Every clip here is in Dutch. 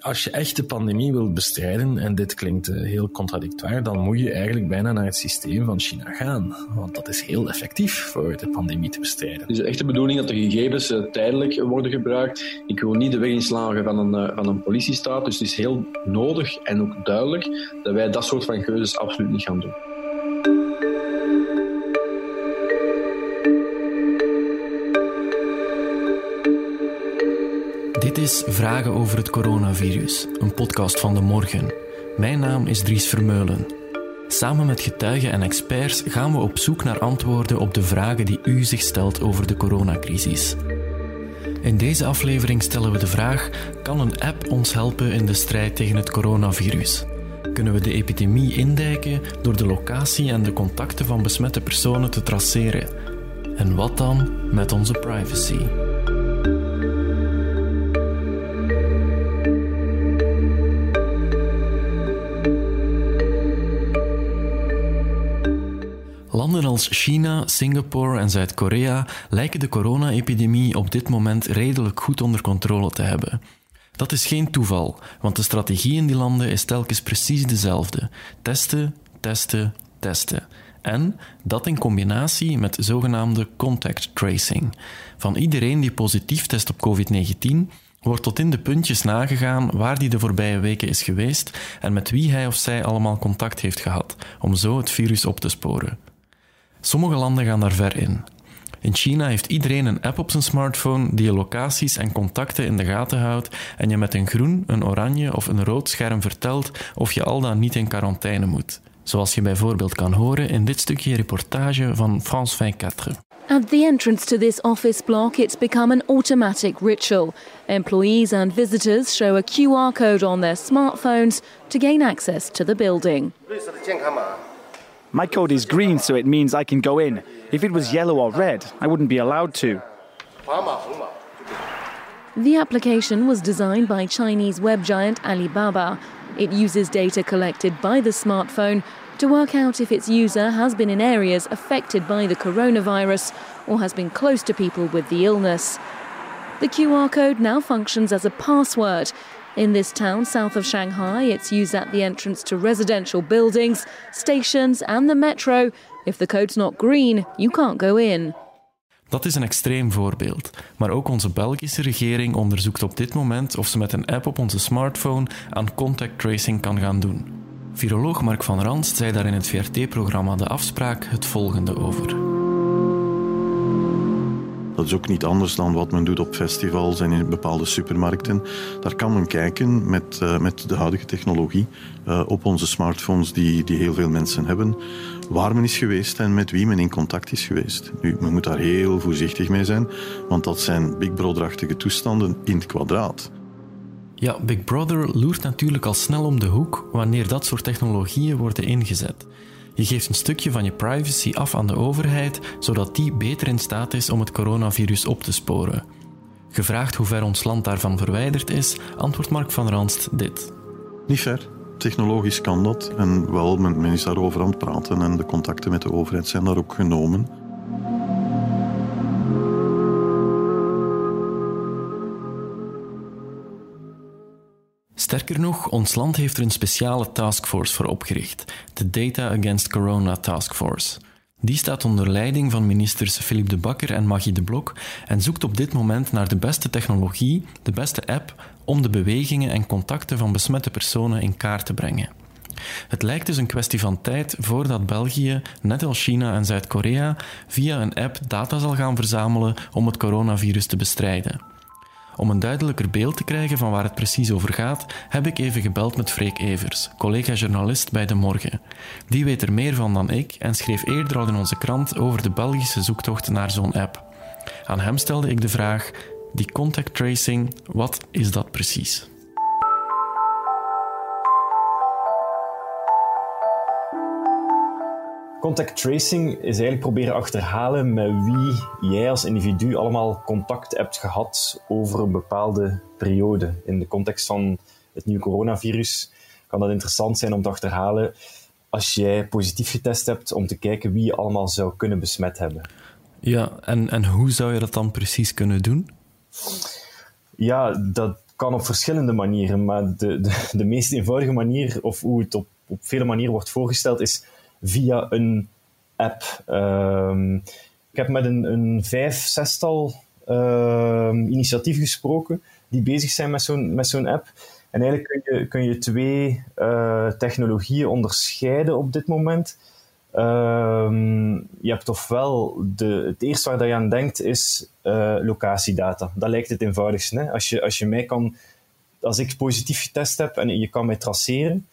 als je echt de pandemie wilt bestrijden, en dit klinkt eh, heel contradictoir, dan moet je eigenlijk bijna naar het systeem van China gaan. Want dat is heel effectief voor de pandemie te bestrijden. Het is echt de bedoeling dat de gegevens uh, tijdelijk worden gebruikt. Ik wil niet de weg inslagen van een, uh, van een politiestaat. Dus het is heel nodig en ook duidelijk dat wij dat soort van keuzes absoluut niet gaan doen. Dit is Vragen over het coronavirus, een podcast van de morgen. Mijn naam is Dries Vermeulen. Samen met getuigen en experts gaan we op zoek naar antwoorden op de vragen die u zich stelt over de coronacrisis. In deze aflevering stellen we de vraag: kan een app ons helpen in de strijd tegen het coronavirus? Kunnen we de epidemie indijken door de locatie en de contacten van besmette personen te traceren? En wat dan met onze privacy? Landen als China, Singapore en Zuid-Korea lijken de corona-epidemie op dit moment redelijk goed onder controle te hebben. Dat is geen toeval, want de strategie in die landen is telkens precies dezelfde: testen, testen, testen. En dat in combinatie met zogenaamde contact tracing. Van iedereen die positief test op COVID-19 wordt tot in de puntjes nagegaan waar die de voorbije weken is geweest en met wie hij of zij allemaal contact heeft gehad, om zo het virus op te sporen. Sommige landen gaan daar ver in. In China heeft iedereen een app op zijn smartphone die je locaties en contacten in de gaten houdt en je met een groen, een oranje of een rood scherm vertelt of je al dan niet in quarantaine moet. Zoals je bijvoorbeeld kan horen in dit stukje reportage van France 24. At the entrance to this office block, it's become an automatic ritual. Employees and visitors show a QR code on their smartphones to gain access to the building. My code is green, so it means I can go in. If it was yellow or red, I wouldn't be allowed to. The application was designed by Chinese web giant Alibaba. It uses data collected by the smartphone to work out if its user has been in areas affected by the coronavirus or has been close to people with the illness. The QR code now functions as a password. In this town south of Shanghai, it's used at the entrance to residential buildings, stations, and the metro. If the code's not green, you can't go in. Dat is een extreem voorbeeld, maar ook onze Belgische regering onderzoekt op dit moment of ze met een app op onze smartphone aan contact tracing kan gaan doen. Viroloog Mark van Ranst zei daar in het VRT-programma De Afspraak het volgende over. Dat is ook niet anders dan wat men doet op festivals en in bepaalde supermarkten. Daar kan men kijken met, uh, met de huidige technologie uh, op onze smartphones die, die heel veel mensen hebben, waar men is geweest en met wie men in contact is geweest. Nu, men moet daar heel voorzichtig mee zijn, want dat zijn Big Brother-achtige toestanden in het kwadraat. Ja, Big Brother loert natuurlijk al snel om de hoek wanneer dat soort technologieën worden ingezet. Je geeft een stukje van je privacy af aan de overheid, zodat die beter in staat is om het coronavirus op te sporen. Gevraagd hoe ver ons land daarvan verwijderd is, antwoordt Mark van Ranst dit. Niet ver. Technologisch kan dat. En wel, men, is daarover aan het praten en de contacten met de overheid zijn daar ook genomen. Sterker nog, ons land heeft er een speciale taskforce voor opgericht, de Data Against Corona Task Force. Die staat onder leiding van ministers Philippe de Bakker en Magie de Blok en zoekt op dit moment naar de beste technologie, de beste app, om de bewegingen en contacten van besmette personen in kaart te brengen. Het lijkt dus een kwestie van tijd voordat België, net als China en Zuid-Korea, via een app data zal gaan verzamelen om het coronavirus te bestrijden. Om een duidelijker beeld te krijgen van waar het precies over gaat, heb ik even gebeld met Freek Evers, collega-journalist bij De Morgen. Die weet er meer van dan ik en schreef eerder al in onze krant over de Belgische zoektocht naar zo'n app. Aan hem stelde ik de vraag: die contact tracing, wat is dat precies? Contact tracing is eigenlijk proberen achterhalen met wie jij als individu allemaal contact hebt gehad over een bepaalde periode. In de context van het nieuwe coronavirus kan dat interessant zijn om te achterhalen als jij positief getest hebt, om te kijken wie je allemaal zou kunnen besmet hebben. Ja, en, en hoe zou je dat dan precies kunnen doen? Ja, dat kan op verschillende manieren, maar de, de, de meest eenvoudige manier, of hoe het op, op vele manieren wordt voorgesteld, is via een app. Ehm, ik heb met een, een vijf, zestal uh, initiatieven gesproken die bezig zijn met zo'n, met zo'n app. En eigenlijk kun je, kun je twee uh, technologieën onderscheiden op dit moment. Um, je hebt ofwel de, het eerste waar je aan denkt is uh, locatiedata. Dat lijkt het eenvoudigste. Hè? Als, je, als je mij kan, als ik positief getest heb en je kan mij traceren,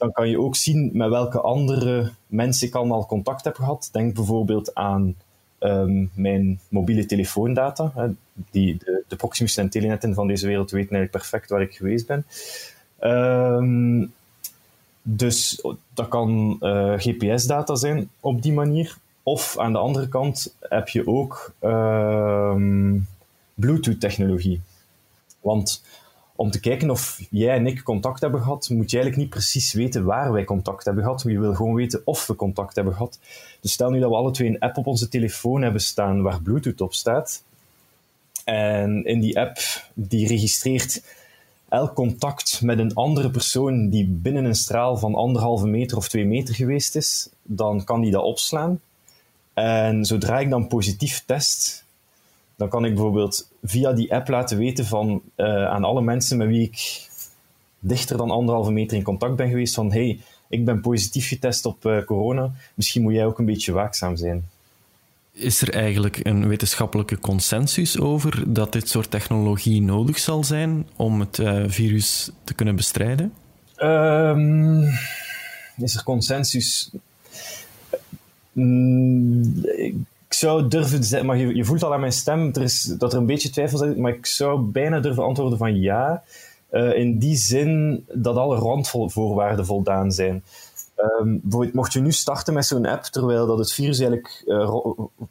dan kan je ook zien met welke andere mensen ik al contact heb gehad. Denk bijvoorbeeld aan um, mijn mobiele telefoondata. Hè. Die, de, de Proximus en Telenetten van deze wereld weten eigenlijk perfect waar ik geweest ben. Um, dus dat kan uh, GPS-data zijn op die manier. Of aan de andere kant heb je ook uh, Bluetooth-technologie. Want om te kijken of jij en ik contact hebben gehad, moet je eigenlijk niet precies weten waar wij contact hebben gehad. Je wil gewoon weten of we contact hebben gehad. Dus stel nu dat we alle twee een app op onze telefoon hebben staan waar Bluetooth op staat. En in die app die registreert elk contact met een andere persoon die binnen een straal van anderhalve meter of twee meter geweest is, dan kan die dat opslaan. En zodra ik dan positief test, dan kan ik bijvoorbeeld via die app laten weten van, uh, aan alle mensen met wie ik dichter dan anderhalve meter in contact ben geweest van hey, ik ben positief getest op uh, corona, misschien moet jij ook een beetje waakzaam zijn. Is er eigenlijk een wetenschappelijke consensus over dat dit soort technologie nodig zal zijn om het uh, virus te kunnen bestrijden? Um, is er consensus? Mm, ik zou durven zeggen, maar je, je, voelt al aan mijn stem er is, dat er een beetje twijfel is, maar ik zou bijna durven antwoorden van ja. Uh, in die zin dat alle randvoorwaarden voldaan zijn. Um, mocht je nu starten met zo'n app, terwijl dat het virus eigenlijk uh,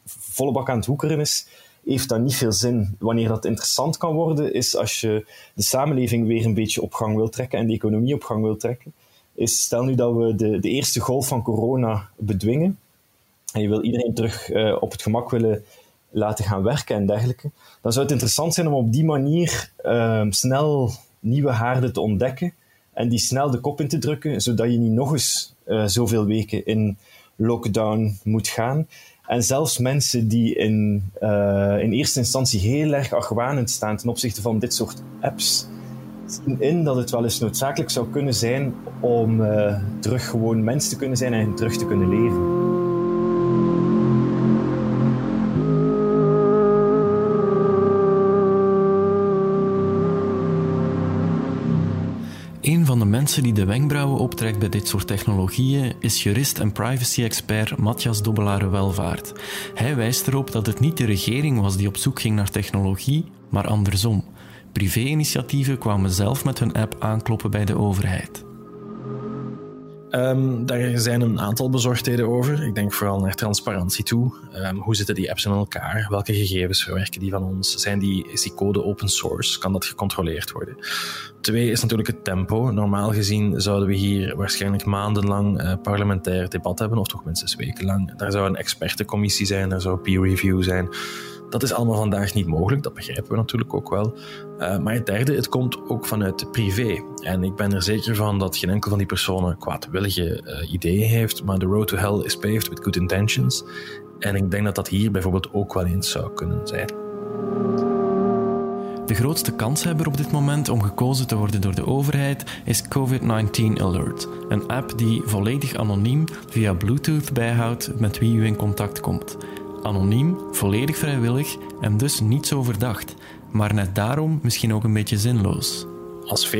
volle bak aan het hoekeren is, heeft dat niet veel zin. Wanneer dat interessant kan worden, is als je de samenleving weer een beetje op gang wil trekken en de economie op gang wil trekken. Is stel nu dat we de, de eerste golf van corona bedwingen, en je wil iedereen terug uh, op het gemak willen laten gaan werken en dergelijke, dan zou het interessant zijn om op die manier uh, snel nieuwe haarden te ontdekken en die snel de kop in te drukken, zodat je niet nog eens uh, zoveel weken in lockdown moet gaan. En zelfs mensen die in, uh, in eerste instantie heel erg argwanend staan ten opzichte van dit soort apps, in dat het wel eens noodzakelijk zou kunnen zijn om terug gewoon mens te kunnen zijn en terug te kunnen leven. Mensen die de wenkbrauwen optrekt bij dit soort technologieën is jurist en privacy-expert Matthias Dobbelare-Welvaart. Hij wijst erop dat het niet de regering was die op zoek ging naar technologie, maar andersom. Privé-initiatieven kwamen zelf met hun app aankloppen bij de overheid. Um, daar zijn een aantal bezorgdheden over. Ik denk vooral naar transparantie toe. Um, hoe zitten die apps in elkaar? Welke gegevens verwerken die van ons? Zijn die, is die code open source? Kan dat gecontroleerd worden? Twee is natuurlijk het tempo. Normaal gezien zouden we hier waarschijnlijk maandenlang uh, parlementair debat hebben, of toch minstens wekenlang. Daar zou een expertencommissie zijn, er zou peer review zijn. Dat is allemaal vandaag niet mogelijk, dat begrijpen we natuurlijk ook wel. Uh, maar het derde, het komt ook vanuit privé. En ik ben er zeker van dat geen enkel van die personen kwaadwillige uh, ideeën heeft, maar the road to hell is paved with good intentions. En ik denk dat dat hier bijvoorbeeld ook wel eens zou kunnen zijn. De grootste kanshebber op dit moment om gekozen te worden door de overheid is COVID-19 Alert, een app die volledig anoniem via Bluetooth bijhoudt met wie u in contact komt. Anoniem, volledig vrijwillig en dus niet zo verdacht, maar net daarom misschien ook een beetje zinloos. Als 40%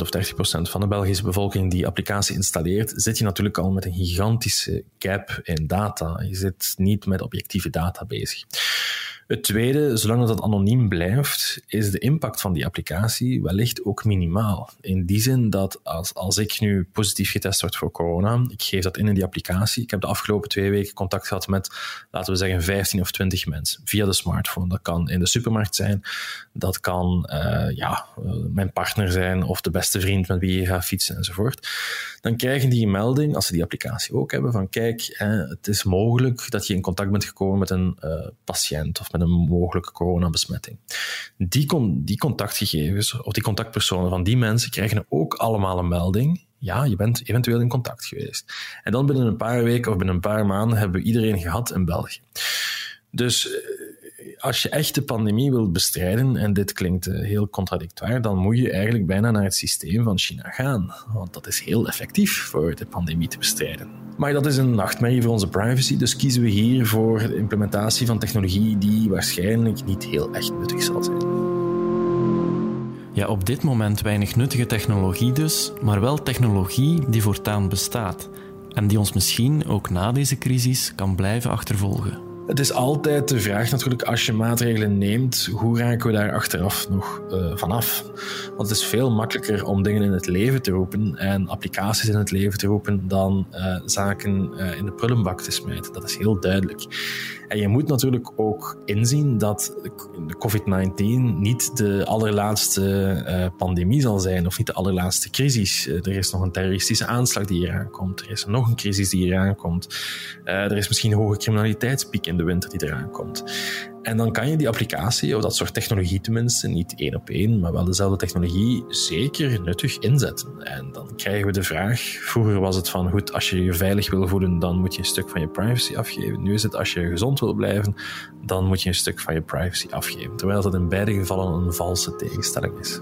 of 30% van de Belgische bevolking die applicatie installeert, zit je natuurlijk al met een gigantische gap in data. Je zit niet met objectieve data bezig. Het tweede, zolang dat anoniem blijft, is de impact van die applicatie wellicht ook minimaal. In die zin dat als, als ik nu positief getest word voor corona, ik geef dat in in die applicatie. Ik heb de afgelopen twee weken contact gehad met, laten we zeggen, 15 of 20 mensen via de smartphone. Dat kan in de supermarkt zijn, dat kan uh, ja, uh, mijn partner zijn of de beste vriend met wie je gaat fietsen enzovoort. Dan krijgen die een melding, als ze die applicatie ook hebben, van kijk, eh, het is mogelijk dat je in contact bent gekomen met een uh, patiënt of met een mogelijke coronabesmetting. Die, die contactgegevens of die contactpersonen van die mensen krijgen ook allemaal een melding. Ja, je bent eventueel in contact geweest. En dan binnen een paar weken of binnen een paar maanden hebben we iedereen gehad in België. Dus als je echt de pandemie wilt bestrijden, en dit klinkt eh, heel contradictoir, dan moet je eigenlijk bijna naar het systeem van China gaan. Want dat is heel effectief voor de pandemie te bestrijden. Maar dat is een nachtmerrie voor onze privacy, dus kiezen we hier voor de implementatie van technologie die waarschijnlijk niet heel echt nuttig zal zijn. Ja, op dit moment weinig nuttige technologie dus, maar wel technologie die voortaan bestaat en die ons misschien ook na deze crisis kan blijven achtervolgen. Het is altijd de vraag natuurlijk, als je maatregelen neemt, hoe raken we daar achteraf nog uh, vanaf? Want het is veel makkelijker om dingen in het leven te roepen en applicaties in het leven te roepen dan uh, zaken uh, in de prullenbak te smijten. Dat is heel duidelijk. En je moet natuurlijk ook inzien dat de COVID-19 niet de allerlaatste pandemie zal zijn of niet de allerlaatste crisis. er is nog een terroristische aanslag die hier aankomt. Er is nog een crisis die hier aankomt. er is misschien een hoge criminaliteitspiek in de winter die eraan komt. En dan kan je die applicatie, of dat soort technologie tenminste, niet één op één, maar wel dezelfde technologie, zeker nuttig inzetten. En dan krijgen we de vraag, vroeger was het van, goed, als je je veilig wil voelen, dan moet je een stuk van je privacy afgeven. Nu is het, als je gezond wil blijven, dan moet je een stuk van je privacy afgeven. Terwijl dat in beide gevallen een valse tegenstelling is.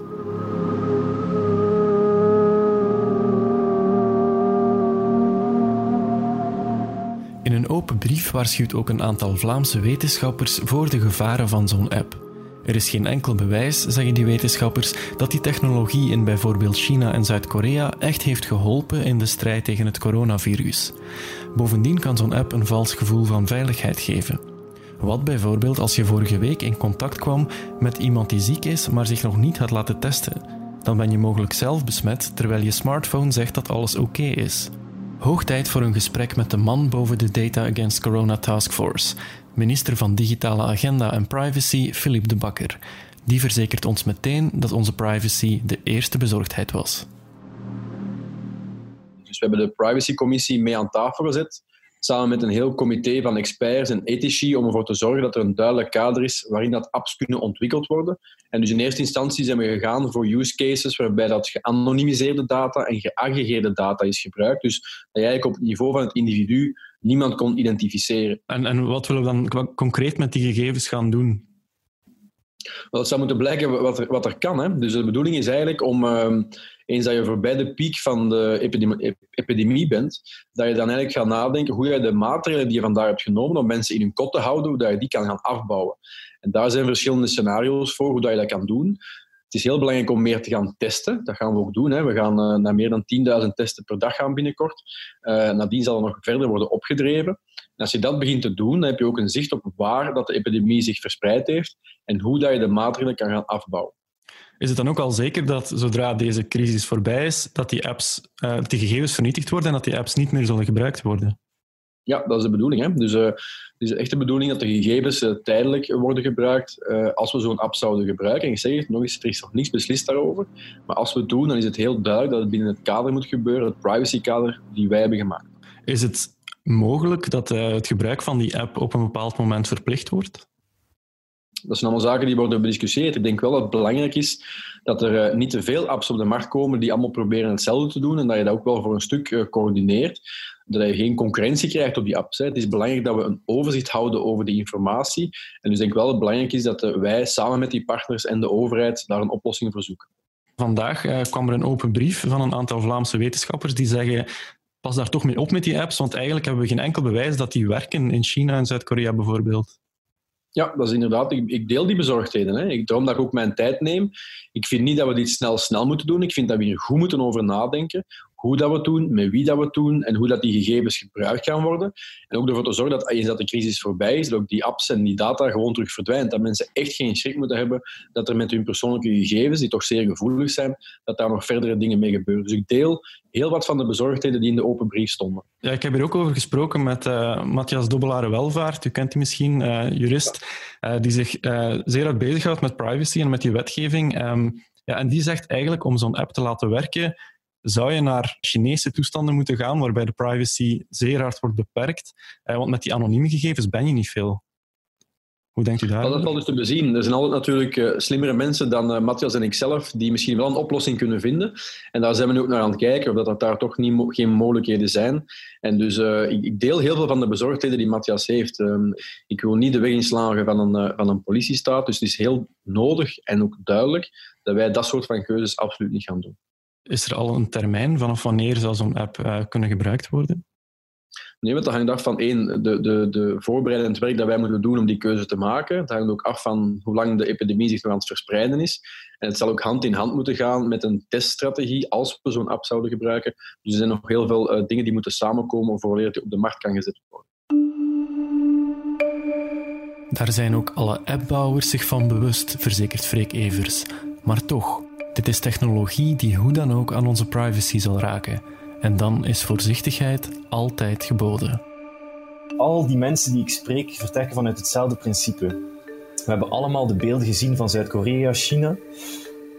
In een open brief waarschuwt ook een aantal Vlaamse wetenschappers voor de gevaren van zo'n app. Er is geen enkel bewijs, zeggen die wetenschappers, dat die technologie in bijvoorbeeld China en Zuid-Korea echt heeft geholpen in de strijd tegen het coronavirus. Bovendien kan zo'n app een vals gevoel van veiligheid geven. Wat bijvoorbeeld als je vorige week in contact kwam met iemand die ziek is, maar zich nog niet had laten testen. Dan ben je mogelijk zelf besmet terwijl je smartphone zegt dat alles oké is. Hoog tijd voor een gesprek met de man boven de Data Against Corona Task Force, minister van Digitale Agenda en Privacy Philip de Bakker. Die verzekert ons meteen dat onze privacy de eerste bezorgdheid was. Dus we hebben de privacycommissie mee aan tafel gezet samen met een heel comité van experts en ethici om ervoor te zorgen dat er een duidelijk kader is waarin dat apps kunnen ontwikkeld worden. En dus in eerste instantie zijn we gegaan voor use cases waarbij dat geanonimiseerde data en geaggregeerde data is gebruikt. Dus dat je eigenlijk op het niveau van het individu niemand kon identificeren. En, en wat willen we dan concreet met die gegevens gaan doen? Wel, het zou moeten blijken wat er, wat er kan. Hè. Dus de bedoeling is eigenlijk om, uh, eens dat je voorbij de piek van de epidemie, bent, dat je dan eigenlijk gaat nadenken hoe je de maatregelen die je vandaag hebt genomen om mensen in hun kot te houden, hoe dat je die kan gaan afbouwen. En daar zijn verschillende scenario's voor hoe dat je dat kan doen. Het is heel belangrijk om meer te gaan testen. Dat gaan we ook doen. Hè. We gaan uh, naar meer dan 10.000 testen per dag gaan binnenkort. Uh, nadien zal er nog verder worden opgedreven. En als je dat begint te doen, dan heb je ook een zicht op waar dat de epidemie zich verspreid heeft en hoe dat je de maatregelen kan gaan afbouwen. Is het dan ook al zeker dat zodra deze crisis voorbij is, dat die apps, uh, die gegevens vernietigd worden en dat die apps niet meer zullen gebruikt worden? Ja, dat is de bedoeling. Hè? Dus uh, het is echt de bedoeling dat de gegevens uh, tijdelijk worden gebruikt als we zo'n app zouden gebruiken. En ik zeg het nog eens, er is nog niets beslist daarover. Maar als we het doen, dan is het heel duidelijk dat het binnen het kader moet gebeuren, het privacykader die wij hebben gemaakt. Is het mogelijk dat uh, het gebruik van die app op een bepaald moment verplicht wordt? Dat zijn allemaal zaken die worden bediscussieerd. Ik denk wel dat het belangrijk is dat er uh, niet te veel apps op de markt komen die allemaal proberen hetzelfde te doen en dat je dat ook wel voor een stuk uh, coördineert. Dat je geen concurrentie krijgt op die apps. Hè. Het is belangrijk dat we een overzicht houden over die informatie. En dus denk ik wel dat het belangrijk is dat wij samen met die partners en de overheid daar een oplossing voor zoeken. Vandaag kwam er een open brief van een aantal Vlaamse wetenschappers die zeggen pas daar toch mee op met die apps, want eigenlijk hebben we geen enkel bewijs dat die werken in China en Zuid-Korea bijvoorbeeld. Ja, dat is inderdaad. Ik, deel die bezorgdheden. Hè. Ik droom dat ik ook mijn tijd neem. Ik vind niet dat we dit snel, snel moeten doen. Ik vind dat we hier goed moeten over nadenken hoe dat we het doen, met wie dat we het doen en hoe dat die gegevens gebruikt gaan worden. En ook ervoor te zorgen dat eens dat de crisis voorbij is, dat ook die apps en die data gewoon terug verdwijnt. Dat mensen echt geen schrik moeten hebben dat er met hun persoonlijke gegevens, die toch zeer gevoelig zijn, dat daar nog verdere dingen mee gebeuren. Dus ik deel heel wat van de bezorgdheden die in de open brief stonden. Ja, ik heb hier ook over gesproken met uh, Matthias Dobbelare-Welvaart, u kent die misschien, uh, jurist, uh, die zich zeer hard bezighoudt met privacy en met die wetgeving. Um, ja, en die zegt eigenlijk om zo'n app te laten werken, zou je naar Chinese toestanden moeten gaan, waarbij de privacy zeer hard wordt beperkt. Eh, want met die anonieme gegevens ben je niet veel. Hoe denkt u daar? Dat valt dus te bezien. Er zijn altijd natuurlijk uh, slimmere mensen dan uh, Matthias en ikzelf die misschien wel een oplossing kunnen vinden. En daar zijn we nu ook naar aan het kijken, of dat, daar toch niet geen mogelijkheden zijn. En dus ik, ik, deel heel veel van de bezorgdheden die Matthias heeft. Um, ik wil niet de weg inslagen van een, van een politiestaat. Dus het is heel nodig en ook duidelijk dat wij dat soort van keuzes absoluut niet gaan doen. Is er al een termijn vanaf wanneer zou zo'n app kunnen gebruikt worden? Nee, want dat hangt af van één, de, de, de voorbereidend werk dat wij moeten doen om die keuze te maken. Het hangt ook af van hoe lang de epidemie zich nog aan het verspreiden is. En het zal ook hand in hand moeten gaan met een teststrategie als we zo'n app zouden gebruiken. Dus er zijn nog heel veel uh, dingen die moeten samenkomen voordat het op de markt kan gezet worden. Daar zijn ook alle appbouwers zich van bewust, verzekert Freek Evers. Maar toch, dit is technologie die hoe dan ook aan onze privacy zal raken. En dan is voorzichtigheid altijd geboden. Al die mensen die ik spreek vertrekken vanuit hetzelfde principe. We hebben allemaal de beelden gezien van Zuid-Korea, China.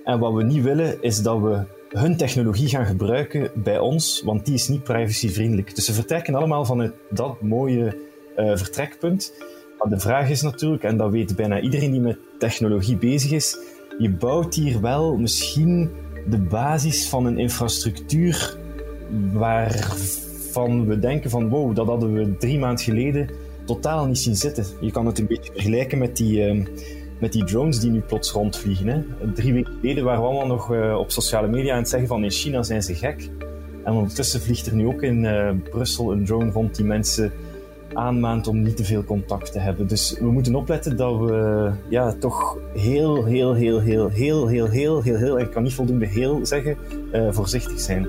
En wat we niet willen is dat we hun technologie gaan gebruiken bij ons, want die is niet privacyvriendelijk. Dus ze vertrekken allemaal vanuit dat mooie uh, vertrekpunt. Maar de vraag is natuurlijk, en dat weet bijna iedereen die met technologie bezig is, je bouwt hier wel misschien de basis van een infrastructuur waarvan we denken van wow, dat hadden we drie maanden geleden totaal niet zien zitten. Je kan het een beetje vergelijken met die, uh, met die drones die nu plots rondvliegen. Drie weken geleden waren we allemaal nog uh, op sociale media aan het zeggen van in China zijn ze gek. En ondertussen vliegt er nu ook in uh, Brussel een drone rond die mensen aanmaand om niet te veel contact te hebben. Dus we moeten opletten dat we ja, toch heel, heel, heel, heel, heel, heel, heel, heel, heel, ik kan niet voldoende heel zeggen, voorzichtig zijn.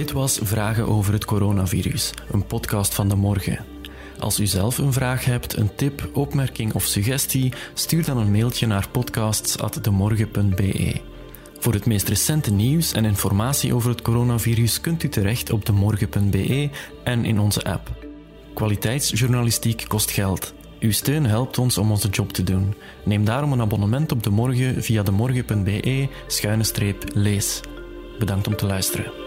Dit was Vragen over het coronavirus, een podcast van de morgen. Als u zelf een vraag hebt, een tip, opmerking of suggestie, stuur dan een mailtje naar podcasts.demorgen.be. Voor het meest recente nieuws en informatie over het coronavirus kunt u terecht op demorgen.be en in onze app. Kwaliteitsjournalistiek kost geld. Uw steun helpt ons om onze job te doen. Neem daarom een abonnement op De Morgen via demorgen.be-lees. Bedankt om te luisteren.